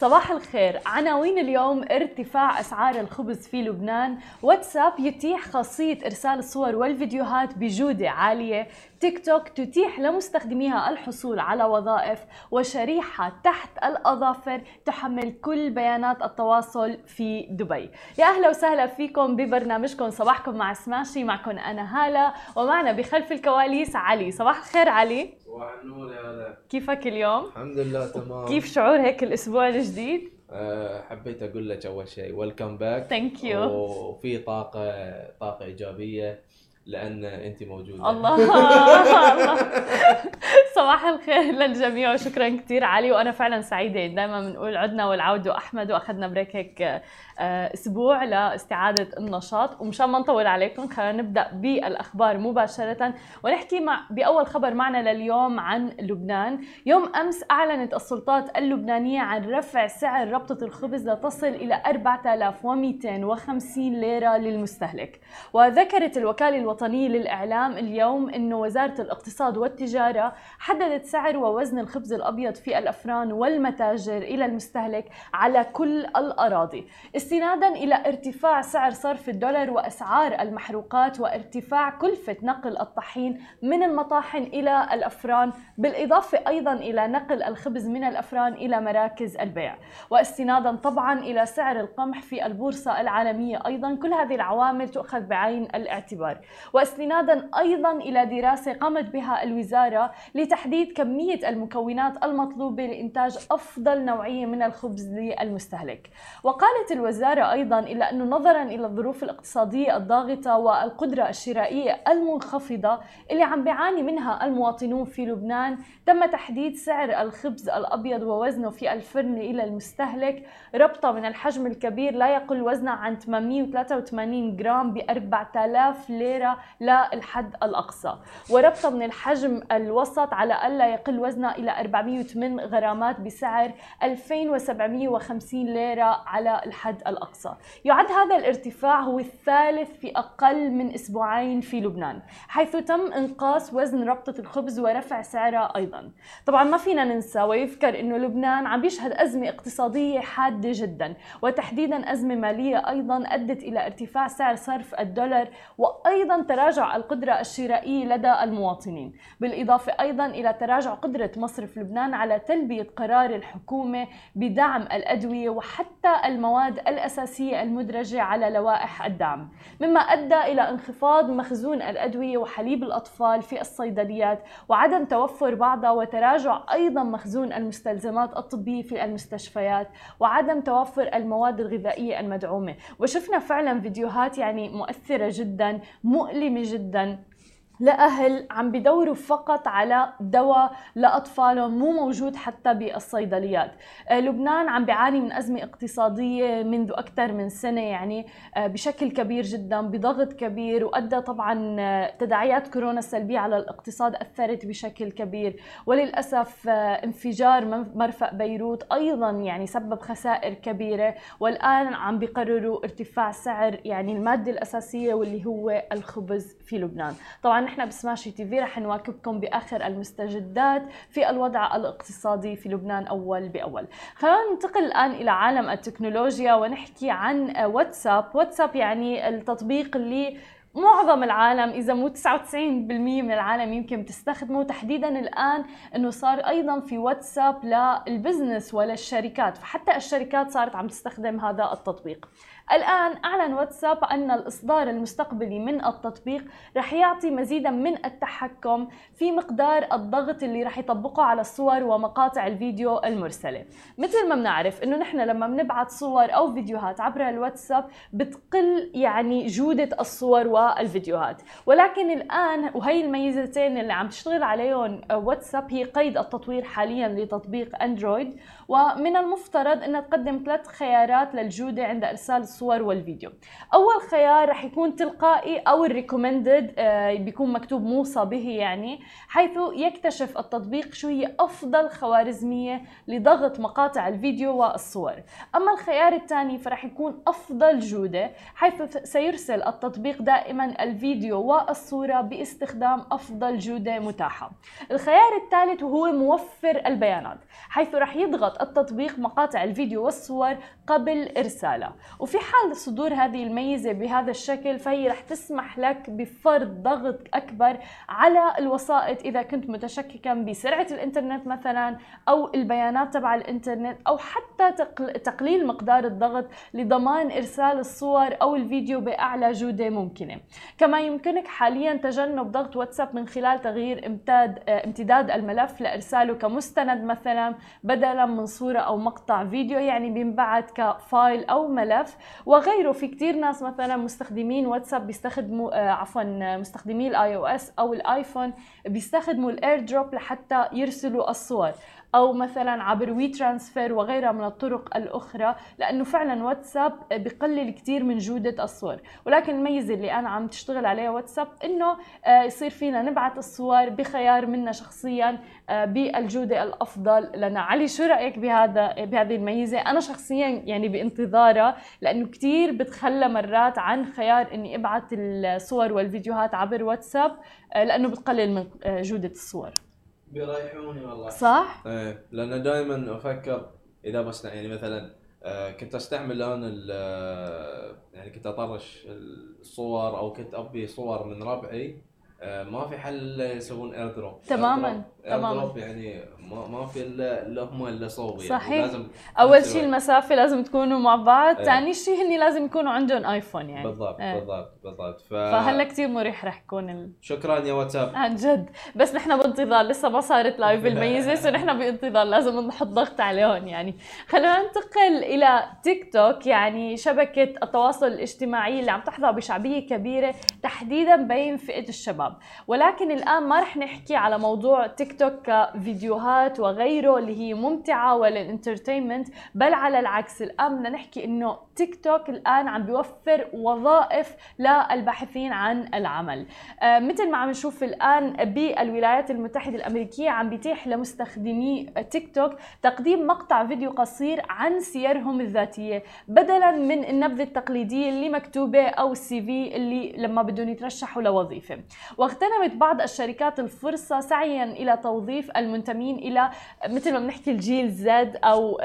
صباح الخير. عناوين اليوم ارتفاع أسعار الخبز في لبنان. واتساب يتيح خاصية إرسال الصور والفيديوهات بجودة عالية. تيك توك تتيح لمستخدميها الحصول على وظائف وشريحة تحت الأظافر تحمل كل بيانات التواصل في دبي. يا أهلا وسهلا فيكم ببرنامجكم. صباحكم مع سماشي معكم أنا هالة ومعنا بخلف الكواليس علي. صباح الخير علي. صباح النور يا هلا. كيفك اليوم؟ الحمد لله تمام. كيف شعور هيك الأسبوع الجديد؟ أه حبيت أقول لك أول شيء welcome back thank you وفي طاقة طاقة إيجابية. لأن انت موجودة. الله. الله صباح الخير للجميع وشكرا كثير علي وأنا فعلا سعيدة. دائما بنقول عدنا والعود احمد وأخذنا break هيك آه، أسبوع لاستعادة النشاط. ومشان ما نطول عليكم خلينا نبدأ بالأخبار مباشرة. ونحكي مع بأول خبر معنا لليوم عن لبنان. يوم أمس أعلنت السلطات اللبنانية عن رفع سعر ربطة الخبز لتصل إلى 4250 ليرة للمستهلك. وذكرت الوكالة الوطنيه للإعلام اليوم إنه وزارة الاقتصاد والتجارة حددت سعر ووزن الخبز الأبيض في الأفران والمتاجر إلى المستهلك على كل الأراضي. استنادا إلى ارتفاع سعر صرف الدولار وأسعار المحروقات وارتفاع كلفة نقل الطحين من المطاحن إلى الأفران بالإضافة أيضا إلى نقل الخبز من الأفران إلى مراكز البيع. واستنادا طبعا إلى سعر القمح في البورصة العالمية أيضا. كل هذه العوامل تؤخذ بعين الاعتبار. واستنادا أيضا إلى دراسة قامت بها الوزارة لتحديد كمية المكونات المطلوبة لإنتاج أفضل نوعية من الخبز للمستهلك وقالت الوزارة أيضا إلا أنه نظرا إلى الظروف الاقتصادية الضاغطة والقدرة الشرائية المنخفضة اللي عم بيعاني منها المواطنون في لبنان تم تحديد سعر الخبز الأبيض ووزنه في الفرن إلى المستهلك. ربطة من الحجم الكبير لا يقل وزنها عن 883 جرام ب 4000 ليرة. للحد الأقصى. وربطة من الحجم الوسط على ألا يقل وزنها إلى 408 غرامات بسعر 2750 ليرة على الحد الأقصى. يعد هذا الارتفاع هو الثالث في أقل من أسبوعين في لبنان حيث تم إنقاص وزن ربطة الخبز ورفع سعرها أيضا. طبعا ما فينا ننسى ويذكر أنه لبنان عم بيشهد أزمة اقتصادية حادة جدا وتحديدا أزمة مالية أيضا أدت إلى ارتفاع سعر صرف الدولار وأيضا تراجع القدرة الشرائية لدى المواطنين بالإضافة أيضا إلى تراجع قدرة مصرف لبنان على تلبية قرار الحكومة بدعم الأدوية وحتى المواد الأساسية المدرجة على لوائح الدعم. مما أدى إلى انخفاض مخزون الأدوية وحليب الأطفال في الصيدليات وعدم توفر بعضها وتراجع أيضا مخزون المستلزمات الطبية في المستشفيات وعدم توفر المواد الغذائية المدعومة. وشفنا فعلا فيديوهات يعني مؤثرة جدا مؤلمة جدا. لأهل عم بدوروا فقط على دواء لأطفالهم مو موجود حتى بالصيدليات. آه، لبنان عم بيعاني من أزمة اقتصادية منذ أكثر من سنة يعني آه، بشكل كبير جدا بضغط كبير وأدى طبعا آه، تداعيات كورونا السلبية على الاقتصاد أثرت بشكل كبير. وللأسف انفجار مرفأ بيروت أيضا يعني سبب خسائر كبيرة. والآن عم بيقرروا ارتفاع سعر يعني المادة الأساسية واللي هو الخبز في لبنان. طبعا نحن بسماشي TV رح نواكبكم بآخر المستجدات في الوضع الاقتصادي في لبنان أول بأول. خلينا ننتقل الآن إلى عالم التكنولوجيا ونحكي عن واتساب، واتساب يعني التطبيق اللي معظم العالم إذا مو 99% من العالم يمكن بتستخدمه تحديدا الآن إنه صار أيضا في واتساب لل business وللشركات فحتى الشركات صارت عم تستخدم هذا التطبيق. الآن أعلن واتساب أن الإصدار المستقبلي من التطبيق رح يعطي مزيدا من التحكم في مقدار الضغط اللي رح يطبقه على الصور ومقاطع الفيديو المرسلة. مثل ما بنعرف أنه نحن لما بنبعث صور أو فيديوهات عبر الواتساب بتقل يعني جودة الصور والفيديوهات ولكن الآن وهي الميزتين اللي عم تشتغل عليهم واتساب هي قيد التطوير حاليا لتطبيق أندرويد ومن المفترض أنها تقدم ثلاث خيارات للجودة عند إرسال الصور والفيديو. أول خيار رح يكون تلقائي أو ال recommended آه، بيكون مكتوب موصى به يعني حيث يكتشف التطبيق شو هي أفضل خوارزمية لضغط مقاطع الفيديو والصور. أما الخيار الثاني فرح يكون أفضل جودة حيث سيرسل التطبيق دائما الفيديو والصورة باستخدام أفضل جودة متاحة. الخيار الثالث وهو موفر البيانات حيث رح يضغط التطبيق مقاطع الفيديو والصور قبل إرسالها وفي حال صدور هذه الميزة بهذا الشكل فهي رح تسمح لك بفرض ضغط أكبر على الوسائط إذا كنت متشككا بسرعة الإنترنت مثلا أو البيانات تبع الإنترنت أو حتى تقليل مقدار الضغط لضمان إرسال الصور أو الفيديو بأعلى جودة ممكنة. كما يمكنك حاليا تجنب ضغط واتساب من خلال تغيير إمتداد الملف لإرساله كمستند مثلا بدلا من صورة أو مقطع فيديو يعني بينبعث ك file أو ملف وغيره. في كتير ناس مثلا مستخدمين واتساب بيستخدموا آه، عفوا مستخدمي ال iOS أو الآيفون بيستخدموا ال AirDrop لحتى يرسلوا الصور. أو مثلا عبر WeTransfer وغيرها من الطرق الأخرى لأنه فعلا واتساب بقلل كثير من جودة الصور. ولكن الميزة اللي أنا عم تشتغل عليها واتساب إنه آه، يصير فينا نبعث الصور بخيار منا شخصيا آه، بالجودة الأفضل. لنا علي شو رأيك بهذا بهذه الميزة؟ أنا شخصيا يعني بانتظارها لأنه كثير بتخلى مرات عن خيار إني أبعث الصور والفيديوهات عبر واتساب آه، لأنه بتقلل من جودة الصور. بيريحوني والله صح؟ إيه لأن دائما أفكر إذا بس يعني مثلا آه، كنت أستعمل أنا يعني كنت أطرش الصور أو كنت أبي صور من ربعي آه، ما في حل يسوون AirDrop تماما تماما. drop يعني ما ما في الا إلا هم إلا صوبي يعني صحيح. لازم أول شيء المسافة لازم تكونوا مع بعض ثاني إيه. شيء هن لازم يكونوا عندهم ايفون يعني. بالضبط إيه. بالضبط بالضبط. ف... فهلا كثير مريح رح يكون ال... شكرا يا واتساب. عن جد. بس نحن بانتظار لسه ما صارت live الميزة so نحن بانتظار لازم نحط ضغط عليهم يعني. خلينا ننتقل إلى تيك توك يعني شبكة التواصل الاجتماعي اللي عم تحظى بشعبية كبيرة تحديدا بين فئة الشباب. ولكن الآن ما رح نحكي على موضوع تيك توك كفيديوهات وغيره اللي هي ممتعة وللإنترتينمنت بل على العكس الآن بدنا نحكي إنه تيك توك الآن عم بيوفر وظائف للباحثين عن العمل. آه مثل ما عم نشوف الآن بالولايات المتحدة الأمريكية عم بيتيح لمستخدمي تيك توك تقديم مقطع فيديو قصير عن سيرهم الذاتية بدلا من النبذة التقليدية اللي مكتوبة أو ال CV اللي لما بدهم يترشحوا لوظيفة. واغتنمت بعض الشركات الفرصة سعيا إلى توظيف المنتمين إلى مثل ما بنحكي الجيل زد أو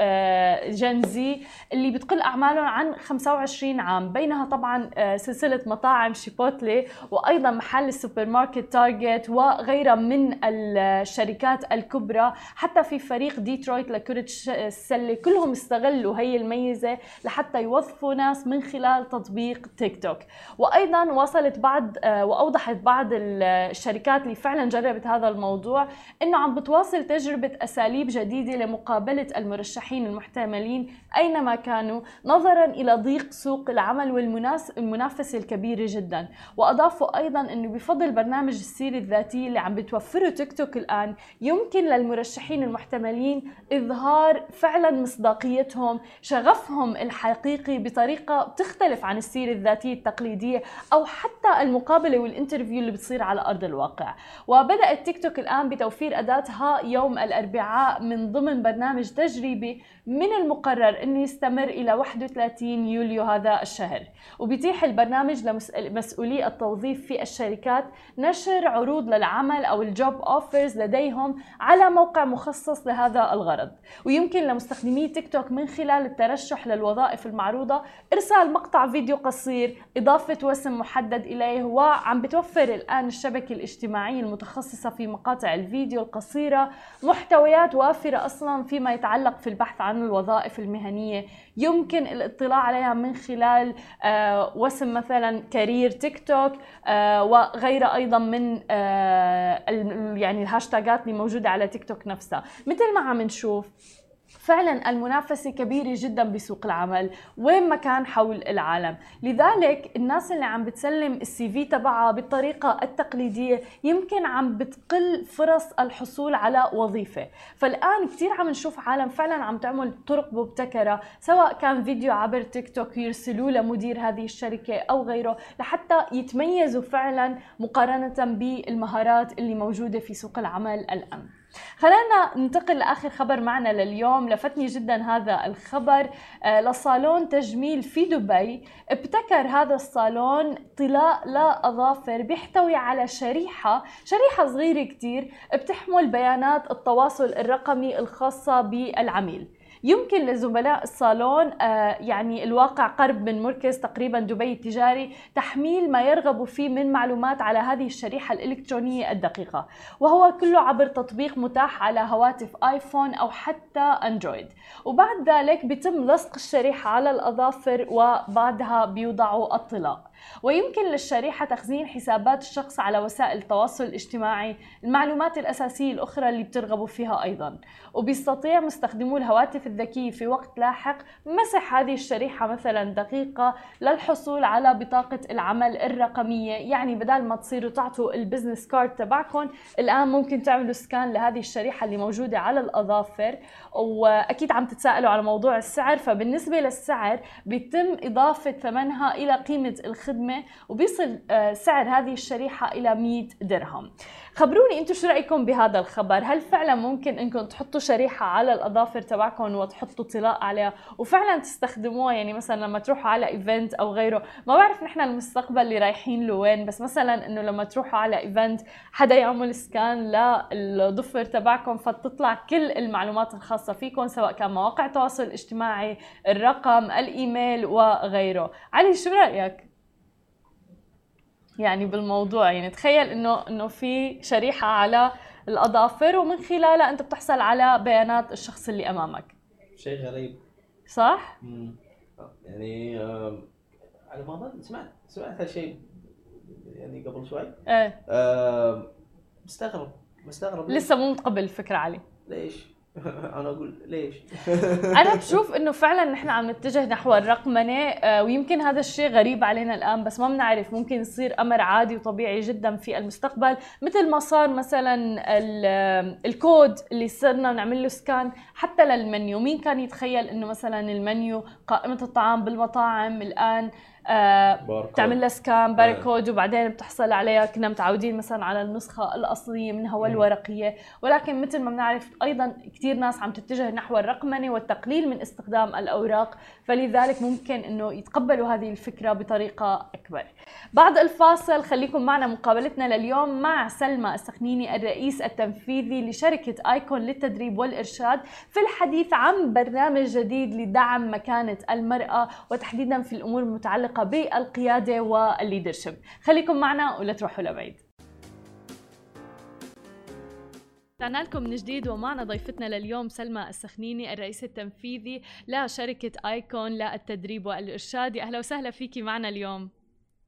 Gen آه، اللي بتقل أعمالهم عن 25 عام. بينها طبعا آه، سلسلة مطاعم شيبوتلي وأيضا محل السوبر ماركت تارجت وغيرها من الشركات الكبرى. حتى في فريق ديترويت لكره السلة كلهم استغلوا هي الميزة لحتى يوظفوا ناس من خلال تطبيق تيك توك. وأيضا وصلت بعض آه، وأوضحت بعض الشركات اللي فعلا جربت هذا الموضوع إنه عم بتواصل تجربة أساليب جديدة لمقابلة المرشحين المحتملين أينما كانوا نظرا إلى ضيق سوق العمل والمنافسه الكبيرة جدا. وأضافوا أيضا إنه بفضل برنامج السيره الذاتيه اللي عم بتوفره تيك توك الآن يمكن للمرشحين المحتملين إظهار فعلا مصداقيتهم شغفهم الحقيقي بطريقة بتختلف عن السيره الذاتيه التقليدية أو حتى المقابلة وال interview اللي بتصير على أرض الواقع. وبدات تيك توك الآن بتوفير أداتها يوم الأربعاء من ضمن برنامج تجريبي من المقرر انه يستمر إلى 31 يوليو هذا الشهر. وبيتيح البرنامج لمسؤولي التوظيف في الشركات نشر عروض للعمل أو ال job offers لديهم على موقع مخصص لهذا الغرض. ويمكن لمستخدمي تيك توك من خلال الترشح للوظائف المعروضة إرسال مقطع فيديو قصير إضافة وسم محدد إليه وعم بتوفر الآن الشبكة الاجتماعية المتخصصة في مقاطع الفيديو القصيرة محتويات وافرة أصلا فيما يتعلق في البحث عن الوظائف المهنية. يمكن الاطلاع عليها من خلال آه، وسم مثلا career TikTok آه، وغيرها أيضا من آه، يعني الهاشتاجات اللي موجودة على تيك توك نفسها. مثل ما عم نشوف فعلا المنافسة كبيرة جدا بسوق العمل وين ما كان حول العالم. لذلك الناس اللي عم بتسلم السي في تبعها بالطريقة التقليدية يمكن عم بتقل فرص الحصول على وظيفة. فالآن كثير عم نشوف عالم فعلا عم تعمل طرق مبتكرة سواء كان فيديو عبر تيك توك يرسلوه لمدير هذه الشركة أو غيره لحتى يتميزوا فعلا مقارنة بالمهارات اللي موجودة في سوق العمل الآن. خلينا ننتقل لآخر خبر معنا لليوم. لفتني جدا هذا الخبر. آه، لصالون تجميل في دبي ابتكر هذا الصالون طلاء لاظافر بيحتوي على شريحة شريحة صغيرة كتير بتحمل بيانات التواصل الرقمي الخاصة بالعميل. يمكن لزملاء الصالون آه، يعني الواقع قرب من مركز تقريبا دبي التجاري تحميل ما يرغب فيه من معلومات على هذه الشريحة الإلكترونية الدقيقة وهو كله عبر تطبيق متاح على هواتف آيفون أو حتى أندرويد. وبعد ذلك بيتم لصق الشريحة على الأظافر وبعدها بيوضعوا الطلاء. ويمكن للشريحة تخزين حسابات الشخص على وسائل التواصل الاجتماعي المعلومات الأساسية الأخرى اللي بترغبوا فيها أيضا. وبيستطيع مستخدمو الهواتف الذكية في وقت لاحق مسح هذه الشريحة مثلا دقيقة للحصول على بطاقة العمل الرقمية. يعني بدل ما تصيروا تعطوا ال business card تبعكم الآن ممكن تعملوا scan لهذه الشريحة اللي موجودة على الأظافر. وأكيد عم تتساءلوا على موضوع السعر فبالنسبة للسعر بيتم إضافة ثمنها إلى قيمة الخدمة وبيصل آه، سعر هذه الشريحة إلى 100 درهم. خبروني أنتم شو رأيكم بهذا الخبر؟ هل فعلا ممكن إنكم تحطوا شريحة على الأظافر تبعكم وتحطوا طلاء عليها؟ وفعلا تستخدموها؟ يعني مثلا لما تروحوا على event أو غيره ما بعرف نحن المستقبل اللي رايحين له وين بس مثلا إنه لما تروحوا على event حدا يعمل سكان للضفر تبعكم فتطلع كل المعلومات الخاصة فيكم سواء كان مواقع التواصل الاجتماعي الرقم الإيميل وغيره. علي شو رأيك؟ يعني بالموضوع. يعني تخيل إنه إنه في شريحة على الأظافر ومن خلالها أنت بتحصل على بيانات الشخص اللي أمامك. شيء غريب. صح؟ مم. يعني آه، على ما اظن سمعت سمعت هالشيء يعني قبل شوي. إيه. آه، مستغرب مستغرب؟ لسه مو متقبل الفكرة علي. ليش؟ أنا أقول ليش؟ أنا بشوف إنه فعلا نحن عم نتجه نحو الرقمنة آه، ويمكن هذا الشيء غريب علينا الآن بس ما بنعرف ممكن يصير أمر عادي وطبيعي جدا في المستقبل. مثل ما صار مثلا ال- الكود اللي صرنا نعمل له سكان حتى للمنيو. مين كان يتخيل إنه مثلا المنيو قائمة الطعام بالمطاعم الآن آه، باركود. بتعمل لها scan barcode وبعدين بتحصل عليها كنا متعودين مثلا على النسخة الأصلية منها والورقية. ولكن مثل ما بنعرف أيضا كثير ناس عم تتجه نحو الرقمنة والتقليل من استخدام الأوراق فلذلك ممكن إنه يتقبلوا هذه الفكرة بطريقة أكبر. بعد الفاصل خليكم معنا مقابلتنا لليوم مع سلمى السخنيني الرئيس التنفيذي لشركة آيكون للتدريب والإرشاد في الحديث عن برنامج جديد لدعم مكانه المرأة وتحديدا في الأمور المتعلقة بالقيادة وال leadership. خليكم معنا ولا تروحوا لبعيد. رجعنا لكم من جديد ومعنا ضيفتنا لليوم سلمى السخنيني الرئيس التنفيذي لشركة آيكون للتدريب والإرشاد. أهلا وسهلا فيكي معنا اليوم.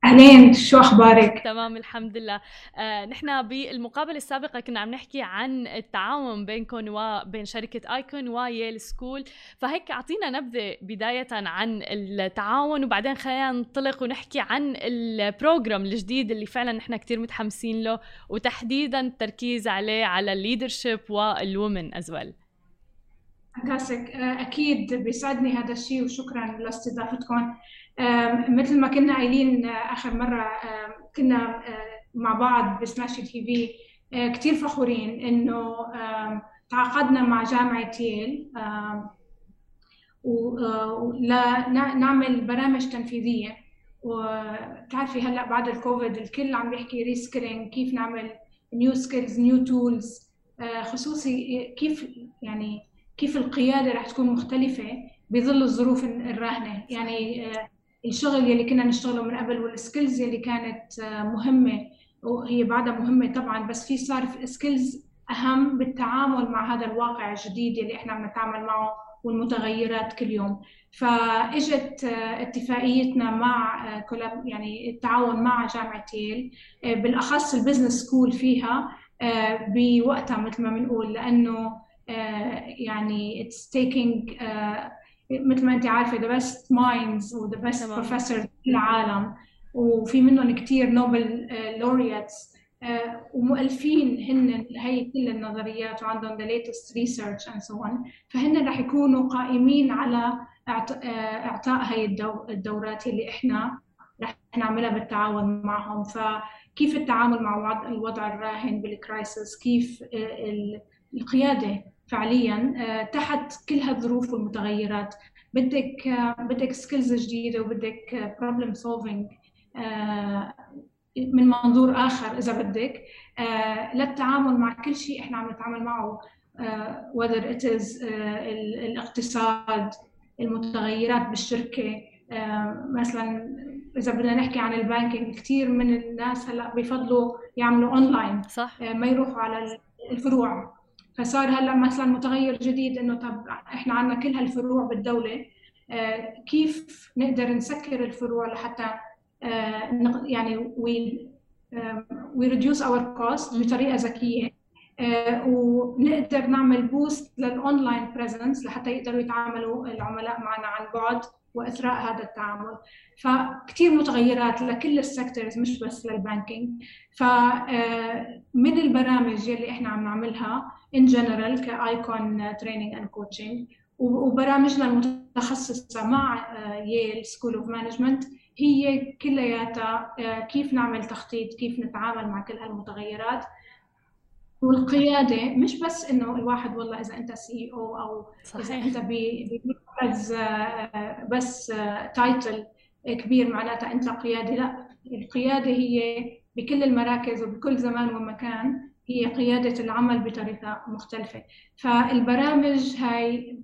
أهلين شو أخبارك؟ تمام الحمد لله. آه، نحن بالمقابلة السابقة كنا عم نحكي عن التعاون بينكم وبين شركة آيكون و Yale School فهيك أعطينا نبذة بداية عن التعاون وبعدين خلينا ننطلق ونحكي عن ال program الجديد اللي فعلا نحن كتير متحمسين له وتحديدا التركيز عليه على الليدرشيب والومن ويل فانتاستيك أكيد بيسعدني هذا الشيء وشكرا لأستضافتكم. مثل ما كنا قايلين آه، آخر مرة آم، كنا آه، مع بعض بسماشي TV آه، كتير فخورين آم، تعاقدنا مع جامعة ييل آم، و- آه، ولا نا- نعمل برامج تنفيذية. وبتعرفي هلأ بعد الكوفيد الكل عم بيحكي reskilling كيف نعمل new skills new tools خصوصي كيف يعني كيف القيادة رح تكون مختلفة بظل الظروف الراهنة. يعني الشغل يلي كنا نشتغله من قبل وال skills يلي كانت آه، مهمة وهي بعدها مهمة طبعا بس في صار skills أهم بالتعامل مع هذا الواقع الجديد يلي إحنا عم نتعامل معه والمتغيرات كل يوم. فإجت آه، اتفاقيتنا مع آه، يعني التعاون مع جامعة ييل بالأخص ال business school فيها بوقتها مثل ما بنقول لأنه يعني taking آه، مثل ما انت عارفة the best minds و the best تمام. professors في العالم. وفي منهم كتير Nobel آه، ومؤلفين هن هي كل النظريات وعندهم the latest research and so on. فهن رح يكونوا قائمين على آه، إعطاء هي الدو- الدورات اللي إحنا رح نعملها بالتعاون معهم. فكيف التعامل مع وضع- الوضع الراهن بال crisis كيف ال- القيادة؟ فعليا تحت كل هالظروف والمتغيرات. بدك بدك skills جديدة وبدك problem solving من منظور آخر إذا بدك. للتعامل مع كل شيء إحنا عم نتعامل معه whether it is الاقتصاد المتغيرات بالشركة. مثلا إذا بدنا نحكي عن ال banking كثير من الناس هلأ بفضلوا يعملوا اونلاين صح. ما يروحوا على الفروع. فصار هلا مثلا متغير جديد إنه طب إحنا عندنا كل هالفروع بالدولة كيف نقدر نسكر الفروع لحتى يعني we we reduce our cost بطريقة ذكية ونقدر نعمل boost لل online presence لحتى يقدروا يتعاملوا العملاء معنا عن بعد وإثراء هذا التعامل. فكثير متغيرات لكل ال sectors مش بس لل banking فمن البرامج اللي إحنا عم نعملها in general ك آيكون training and coaching وبرامجنا المتخصصة مع Yale School of Management هي كلياتها كيف نعمل تخطيط كيف نتعامل مع كل هالمتغيرات. والقيادة مش بس إنه الواحد والله إذا أنت COO صحيح. اذا انت بمركز بس title كبير معناتها أنت قيادي. لا القيادة هي بكل المراكز وبكل زمان ومكان هي قيادة العمل بطريقة مختلفة. فالبرامج هاي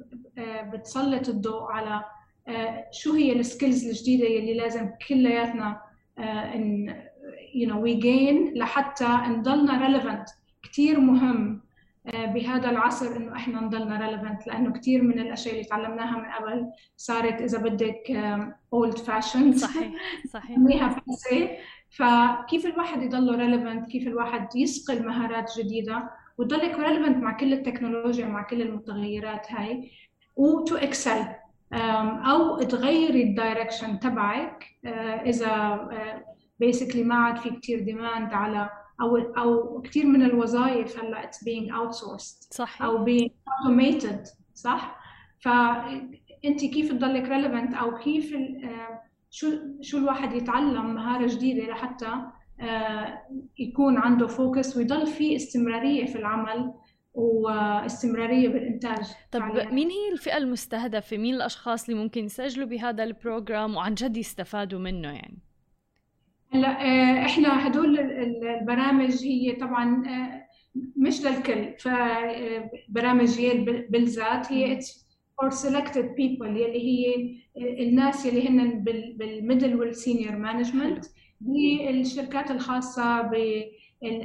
بتسلط الضوء على شو هي ال skills الجديدة يلي لازم كلياتنا you know we gain لحتى نضلنا relevant. كثير مهم بهذا العصر إنه إحنا نضلنا relevant لأنه كثير من الأشياء اللي تعلمناها من قبل صارت إذا بدك old fashion صحيح صحيح. فكيف الواحد يضل relevant كيف الواحد يصقل مهارات جديدة؟ وتضلك relevant مع كل التكنولوجيا مع كل المتغيرات هاي و to excel أو تغيري ال direction تبعك. إذا basically ما عاد في كثير demand على أو أو كثير من الوظائف هلأ it's being outsourced صح أو being automated صح؟ فانت كيف تضلك relevant أو كيف شو شو الواحد يتعلم مهارة جديدة لحتى يكون عنده focus ويضل في استمرارية في العمل واستمرارية بالإنتاج. طب فعليا. مين هي الفئة المستهدفة؟ مين الأشخاص اللي ممكن يسجلوا بهذا ال program وعن جد يستفادوا منه يعني؟ هلا إحنا هدول البرامج هي طبعا مش للكل فبرامج Yale بالذات هي for selected people يلي هي الناس يلي هن بال middle وال senior management بالشركات الخاصة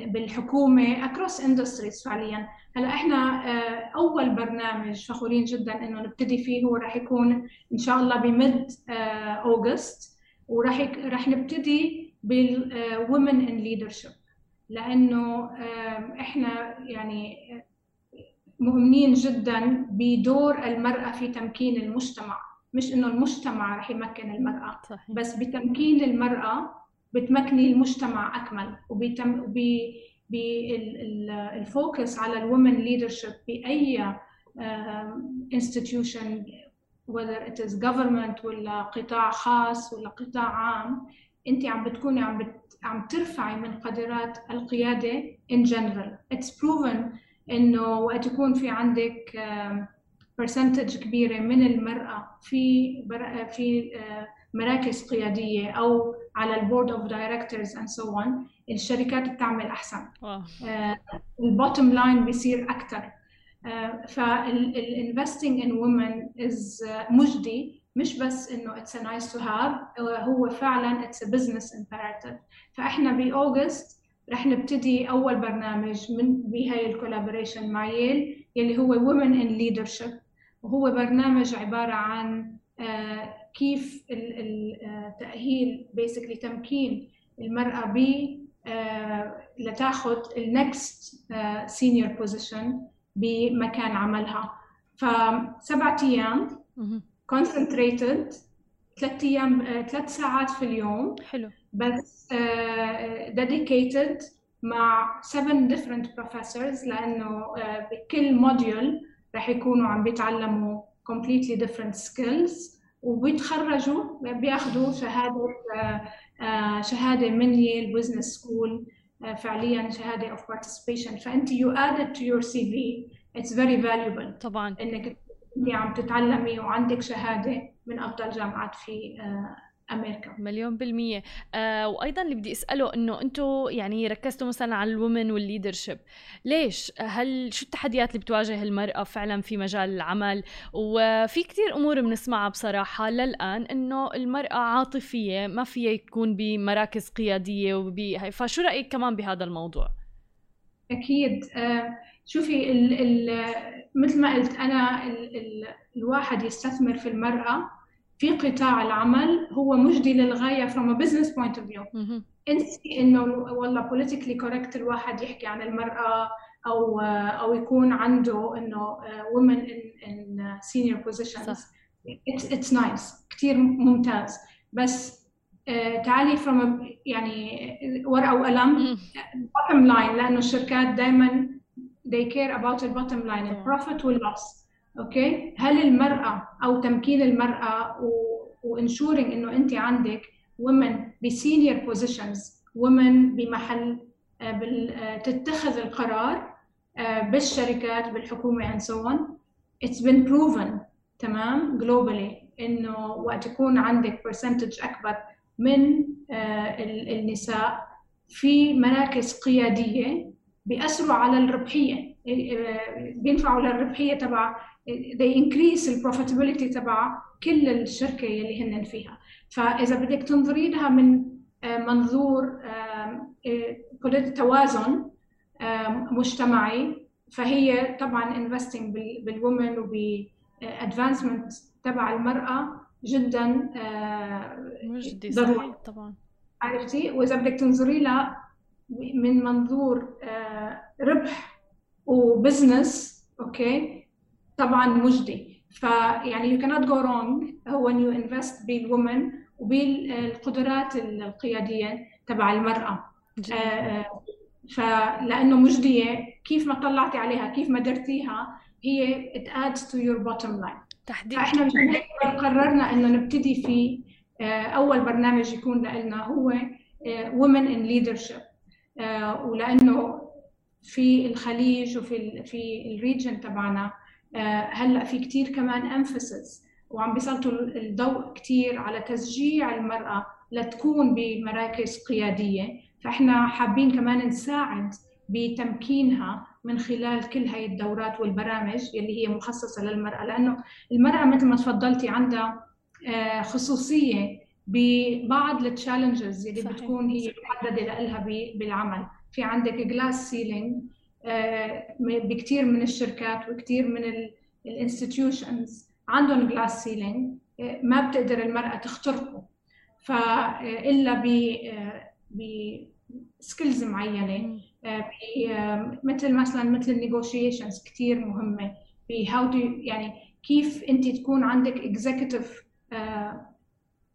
بالحكومة across industries فعليا. هلأ إحنا أول برنامج فخورين جدا إنه نبتدي فيه هو راح يكون إن شاء الله ب mid August وراح راح نبتدي بال Women in Leadership لأنه إحنا يعني مؤمنين جدا بدور المرأة في تمكين المجتمع مش إنه المجتمع رح يمكن المرأة صحيح. بس بتمكين المرأة بتمكني المجتمع أكمل وبتم بال focus على ال women leadership بأي institution whether it is government ولا قطاع خاص ولا قطاع عام أنت عم بتكوني عم بت... عم ترفعي من قدرات القيادة in general it's proven إنه وقت يكون في عندك percentage كبيرة من المرأة في بر... في مراكز قيادية أو على ال board of directors and so on الشركات بتعمل أحسن. ال bottom line بيصير أكثر فال investing in women is مجدي مش بس إنه it's nice to have هو فعلا it's business imperative. فإحنا ب August رح نبتدي أول برنامج من بهاي ال collaboration مع Yale يلي هو Women in Leadership. وهو برنامج عبارة عن كيف التاهيل basically تمكين المرأة ب لتاخذ ال next senior position بمكان عملها. فسبعة أيام concentrated ثلاث أيام ثلاث ساعات في اليوم. حلو. بس uh, dedicated مع 7 different professors لأنه uh, بكل module رح يكونوا عم بيتعلموا completely different skills وبيتخرجوا بياخذوا شهادة uh, شهادة من Yale Business School فعليا شهادة of participation. فأنت you add it to your CV it's very valuable طبعا. إنك انت عم تتعلمي وعندك شهادة من أفضل جامعات في أمريكا. مليون بالمية. آه وأيضا اللي بدي أسأله إنه أنتم يعني ركزتوا مثلا على ال women وال leadership. ليش؟ هل شو التحديات اللي بتواجه المرأة فعلا في مجال العمل؟ وفي كثير أمور بنسمعها بصراحة للآن إنه المرأة عاطفية ما فيها يكون بمراكز قيادية وب فشو رأيك كمان بهذا الموضوع؟ أكيد. آه شوفي ال ال مثل ما قلت أنا ال ال الواحد يستثمر في المرأة في قطاع العمل هو مجدي للغاية from a business point of view. انسي إنه والله politically correct الواحد يحكي عن المرأة أو أو يكون عنده إنه women in, in senior positions. صح. it's, it's nice. كثير ممتاز. بس تعالي from a يعني ورقة وقلم. bottom line لأنه الشركات دائما they care about the bottom line. البروفيت واللوس أوكي؟ هل المرأة أو تمكين المرأة و ensuring إنه أنت عندك women ب senior positions women بمحل تتخذ القرار بالشركات بالحكومة so on. It's been proven تمام؟ globally إنه وقت يكون عندك percentage أكبر من النساء في مراكز قيادية بيأثروا على الربحية بينفعوا للربحية تبع they increase ال profitability تبع كل الشركة اللي هن فيها. فإذا بدك تنظري لها من منظور توازن مجتمعي فهي طبعا investing بال women وب advancement تبع المرأة جدا مجدي ضروري. طبعا. عرفتي؟ وإذا بدك تنظري لها من منظور ربح و business okay طبعا مجدي. فيعني you cannot go wrong هو when you invest بال women وبالقدرات القيادية تبع المرأة. آه فلانه مجدية كيف ما طلعتي عليها كيف ما درتيها هي it adds to your bottom line. تحديد. فإحنا مشان هيك قررنا إنه نبتدي في آه أول برنامج يكون لنا هو women in leadership. آه ولأنه في الخليج وفي في الريجن تبعنا هلأ في كثير كمان امفسس وعم بيسلطوا الضوء كثير على تشجيع المرأة لتكون بمراكز قيادية فإحنا حابين كمان نساعد بتمكينها من خلال كل هاي الدورات والبرامج اللي هي مخصصة للمرأة لأنه المرأة مثل ما تفضلتي عندها خصوصية ببعض ال challenges اللي صحيح. بتكون هي محددة لها بالعمل في عندك glass ceiling بكثير من الشركات وكثير من ال institutions عندهم glass ceiling ما بتقدر المرأة تخترقه. فإلا ب ب skills معينة مثل مثلا مثل ال negotiations كثير مهمة ب how يعني كيف أنت تكون عندك اكزيكتيف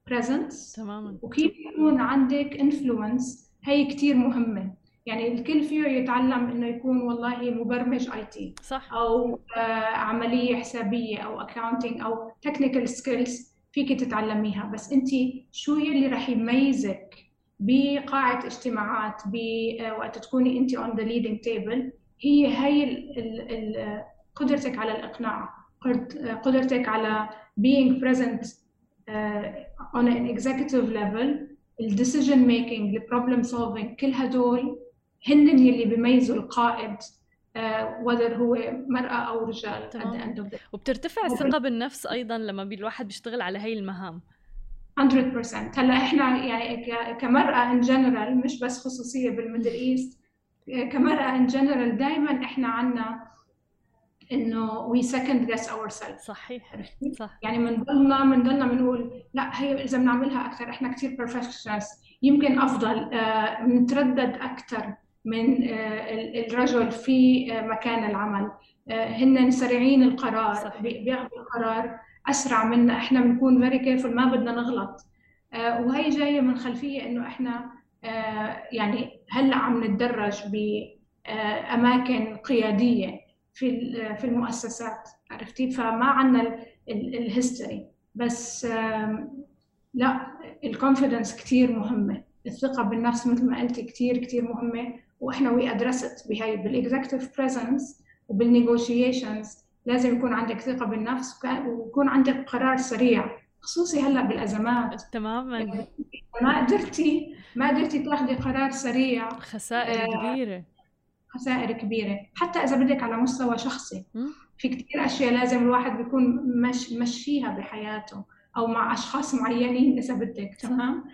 بريزنس تماما. وكيف يكون عندك influence هي كثير مهمة. يعني الكل فيه يتعلم إنه يكون والله مبرمج IT صح. أو آه عملية حسابية أو accounting أو technical skills فيك تتعلميها. بس أنت شو يلي رح يميزك بقاعة اجتماعات وقت تكوني أنت on the leading table هي هي ال ال ال قدرتك على الإقناع قدرتك على being present uh, on an executive level ال decision making ال problem solving كل هدول هن يلي بيميزوا القائد whether uh, هو مرأة أو رجال تمام. وبترتفع الثقة بالنفس أيضا لما الواحد بيشتغل على هي المهام. 100% هلأ إحنا يعني كمرأة in general مش بس خصوصية بال Middle East كمرأة in general دائما إحنا عنا إنه we second guess ourself صحيح صح. يعني بنضلنا بنضلنا بنقول لا هي إذا بنعملها أكثر إحنا كثير professionals يمكن أفضل بنتردد uh, أكثر من الرجل في مكان العمل. هن سريعين القرار صحيح. بياخذوا القرار أسرع منا. إحنا بنكون very careful ما بدنا نغلط. وهي جاية من خلفية إنه إحنا يعني هلأ عم نتدرج باماكن قيادية في في المؤسسات عرفتي؟ فما عندنا ال history بس لا ال confidence كثير مهمة. الثقة بالنفس مثل ما قلتي كتير كتير مهمة. وإحنا we addressed بهاي بال executive presence وبالنيغوشيشنز لازم يكون عندك ثقة بالنفس ويكون عندك قرار سريع خصوصي هلأ بالأزمات. تماما. ما قدرتي ما قدرتي تاخذي قرار سريع. خسائر آه كبيرة. خسائر كبيرة. حتى إذا بدك على مستوى شخصي. في كثير أشياء لازم الواحد بيكون مش مشيها بحياته أو مع أشخاص معينين إذا بدك تمام؟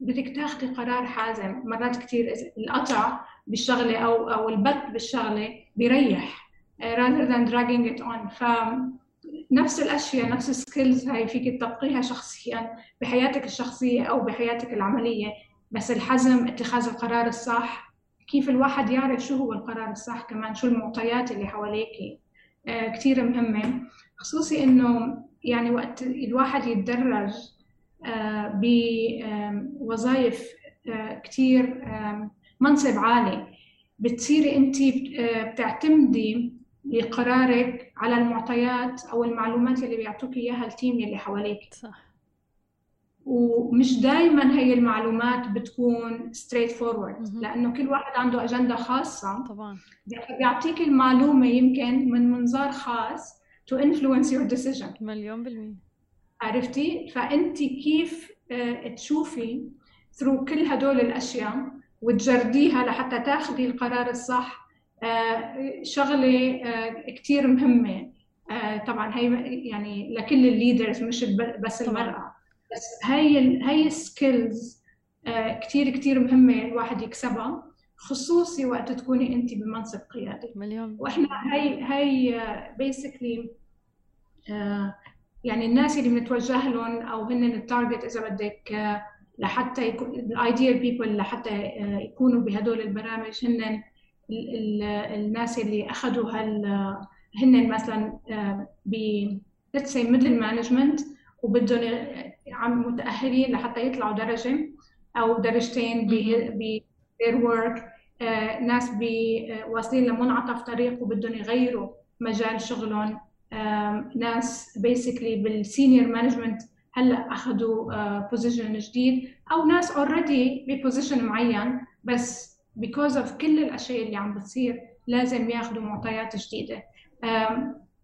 بدك تاخذي قرار حازم مرات كثير القطع بالشغلة أو أو البت بالشغلة بيريح. آه، rather than dragging it on. ف نفس الأشياء نفس السكيلز هاي فيك تطبقيها شخصيا بحياتك الشخصية أو بحياتك العملية. بس الحزم اتخاذ القرار الصح. كيف الواحد يعرف شو هو القرار الصح كمان؟ شو المعطيات اللي حواليك؟ آه كثير مهمة. خصوصي إنه يعني وقت الواحد يتدرج بوظائف آه كثير منصب عالي. بتصيري انت آه، بتعتمدي بقرارك على المعطيات أو المعلومات اللي بيعطوك إياها ال team اللي حواليك. صح. ومش دائما هي المعلومات بتكون straightforward لأنه كل واحد عنده اجنده خاصة. طبعا. بيعطيك المعلومة يمكن من منظار خاص to influence your decision. مليون بالمية. عرفتي؟ فأنت كيف آه، تشوفي through كل هدول الأشياء وتجرديها لحتى تاخذي القرار الصح؟ آه، شغلة آه، كثير مهمة. طبعا هي يعني لكل ال leaders مش بس المرأة. بس هي هي ال skills كثير كثير مهمة الواحد يكسبها خصوصي وقت تكوني أنت بمنصب قيادي. مليون. وإحنا هي هي basically يعني الناس اللي بنتوجه لهم أو هن ال target إذا بدك لحتى يكون ال ideal people لحتى يكونوا بهدول البرامج هن الناس اللي أخذوا هال هن مثلا آه، ب say middle management وبدهم عم متأهلين لحتى يطلعوا درجة أو درجتين ب their work آه، ناس آه، واصلين لمنعطف طريق وبدهم يغيروا مجال شغلهم. ناس basically بال senior management هلا أخذوا position جديد أو ناس already ب position معين بس because of كل الأشياء اللي عم بتصير لازم ياخذوا معطيات جديدة.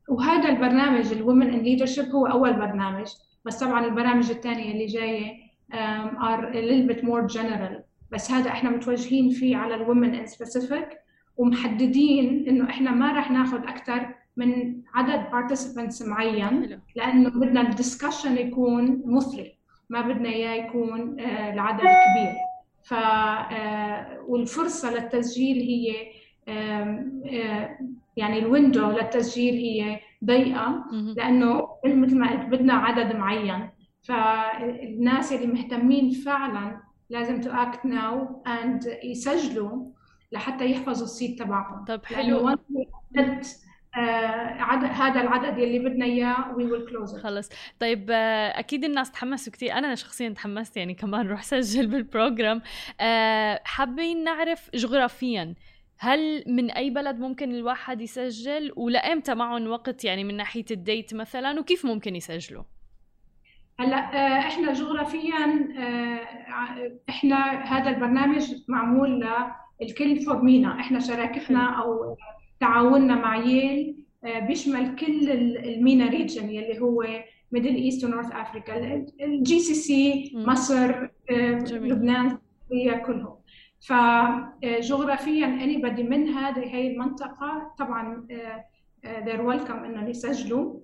وهذا البرنامج ال women in leadership هو أول برنامج بس طبعا البرامج الثانية اللي جاية little bit more general. بس هذا إحنا متوجهين فيه على ال women in specific ومحددين إنه إحنا ما راح ناخذ أكثر من عدد participants معين لأنه بدنا ال discussion يكون مثري. ما بدنا إياه يكون آه، العدد كبير. ف آه، والفرصة للتسجيل هي آه، يعني ال window للتسجيل هي ضيقة لأنه مثل ما قلت بدنا عدد معين. فالناس اللي مهتمين فعلا لازم to act now and يسجلوا لحتى يحفظوا ال seat تبعهم. طب حلو. آه، عدد هذا العدد يلي بدنا إياه we will close خلص. طيب آه، أكيد الناس تحمسوا كثير أنا شخصيا تحمست يعني كمان روح سجل بال program. آه، حابين نعرف جغرافيا هل من أي بلد ممكن الواحد يسجل؟ ولامتى معهم وقت يعني من ناحية ال date مثلا؟ وكيف ممكن يسجلوا؟ هلأ إحنا جغرافيا إحنا هذا البرنامج معمول للكل for MENA إحنا شراكتنا أو تعاوننا مع Yale آه، بيشمل كل ال MENA region يلي هو Middle East و North Africa. ال GCC مصر آه، لبنان سوريا كلهم. فجغرافيا anybody من هذه هي المنطقة. طبعا they're welcome إنه يسجلوا.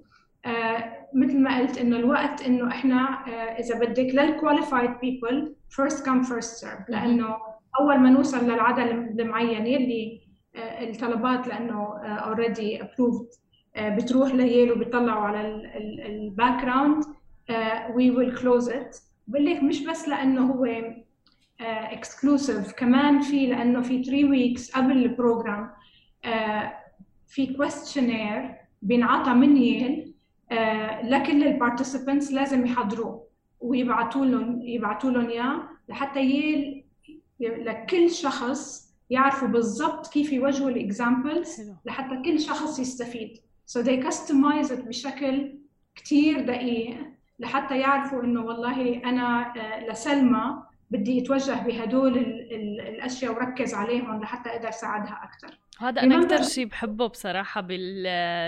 مثل ما قلت إنه الوقت إنه إحنا إذا بدك لل qualified people first come first serve لأنه أول ما نوصل للعدد المعين يلي آه، الطلبات لأنه already آه، approved آه، بتروح ل Yale وبيطلعوا على ال background و we will close it بقول لك مش بس لأنه هو exclusive كمان في لأنه في 3 weeks قبل ال program في questionnaire بينعطى من Yale لكل ال participants لازم يحضروه ويبعثوا لهم يبعثوا لهم إياه لحتى Yale لكل شخص يعرفوا بالضبط كيف يوجهوا ال examples لحتى كل شخص يستفيد. So they customize it بشكل كثير دقيق لحتى يعرفوا إنه والله أنا آه، لسلمى بدي اتوجه بهدول الأشياء وركز عليهم لحتى أقدر اساعدها أكثر هذا أنا أكثر شيء بحبه بصراحة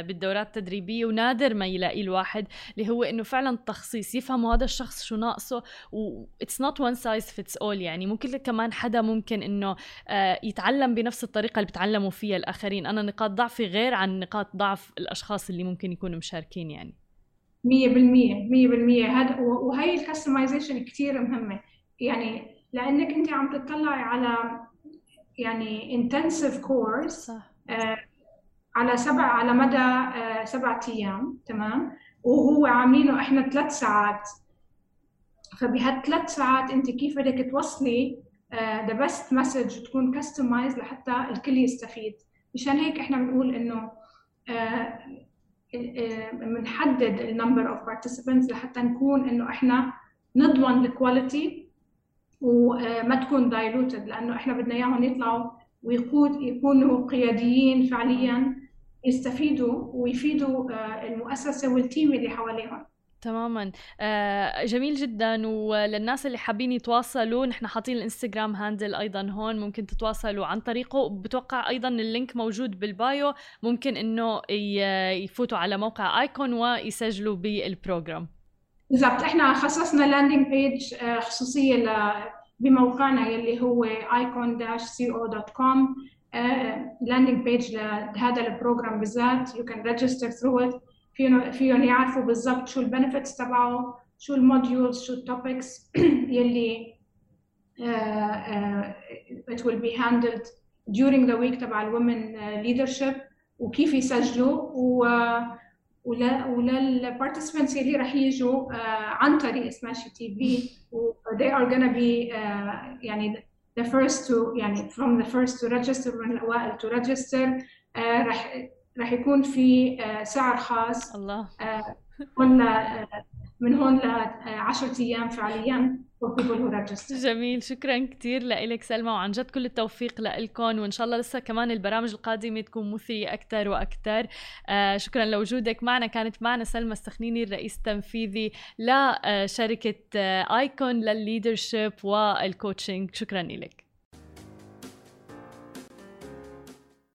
بالدورات التدريبية ونادر ما يلاقي الواحد اللي هو إنه فعلا تخصيص يفهموا هذا الشخص شو ناقصه و it's not one size fits all يعني. ممكن كمان حدا ممكن إنه آه، يتعلم بنفس الطريقة اللي بتعلموا فيها الآخرين. أنا نقاط ضعفي غير عن نقاط ضعف الأشخاص اللي ممكن يكونوا مشاركين يعني. 100% 100% هذا وهي ال customization كثير مهمة. يعني لأنك أنت عم تطلعي على يعني intensive course صح. آه على سبع على مدى آه سبعة أيام تمام؟ وهو عاملينه إحنا ثلاث ساعات. فبهالثلاث ساعات أنت كيف بدك توصلي the best message تكون customized لحتى الكل يستفيد. مشان هيك إحنا بنقول إنه بنحدد ال number of participants لحتى نكون إنه إحنا نضمن ال quality وما تكون diluted لأنه إحنا بدنا إياهم يطلعوا ويقود يكونوا قياديين فعليا يستفيدوا ويفيدوا آه، المؤسسة وال team اللي حواليهم. تماما. آه جميل جدا. وللناس اللي حابين يتواصلوا نحن حاطين الإنستغرام handle أيضا هون ممكن تتواصلوا عن طريقه. بتوقع أيضا ال link موجود بال bio. ممكن إنه يفوتوا على موقع Icon ويسجلوا بال program بالضبط. إحنا خصصنا landing page آه، خصوصية بموقعنا يلي هو icon-co.com landing page لهذا ال program بالذات. You can register through it. فيهم يعرفوا بالضبط شو ال benefits تبعه شو ال modules شو ال topics يلي it will be handled during the week تبع ال women leadership وكيف يسجلوا. و ولا ولل participants اللي راح يجوا uh, عن طريق سماشي TV they are gonna be uh, يعني the first to يعني from the first to register من الأوائل to register. uh, راح راح يكون في آه، سعر خاص. الله. قلنا آه، من هون ل 10 أيام فعليا. جميل شكرا كثير لك سلمى وعن جد كل التوفيق لكم وإن شاء الله لسه كمان البرامج القادمة تكون مثريه أكثر وأكثر آه شكرا لوجودك معنا. كانت معنا سلمى السخنيني الرئيس التنفيذي لشركة Icon لل leadership وال coaching شكرا لك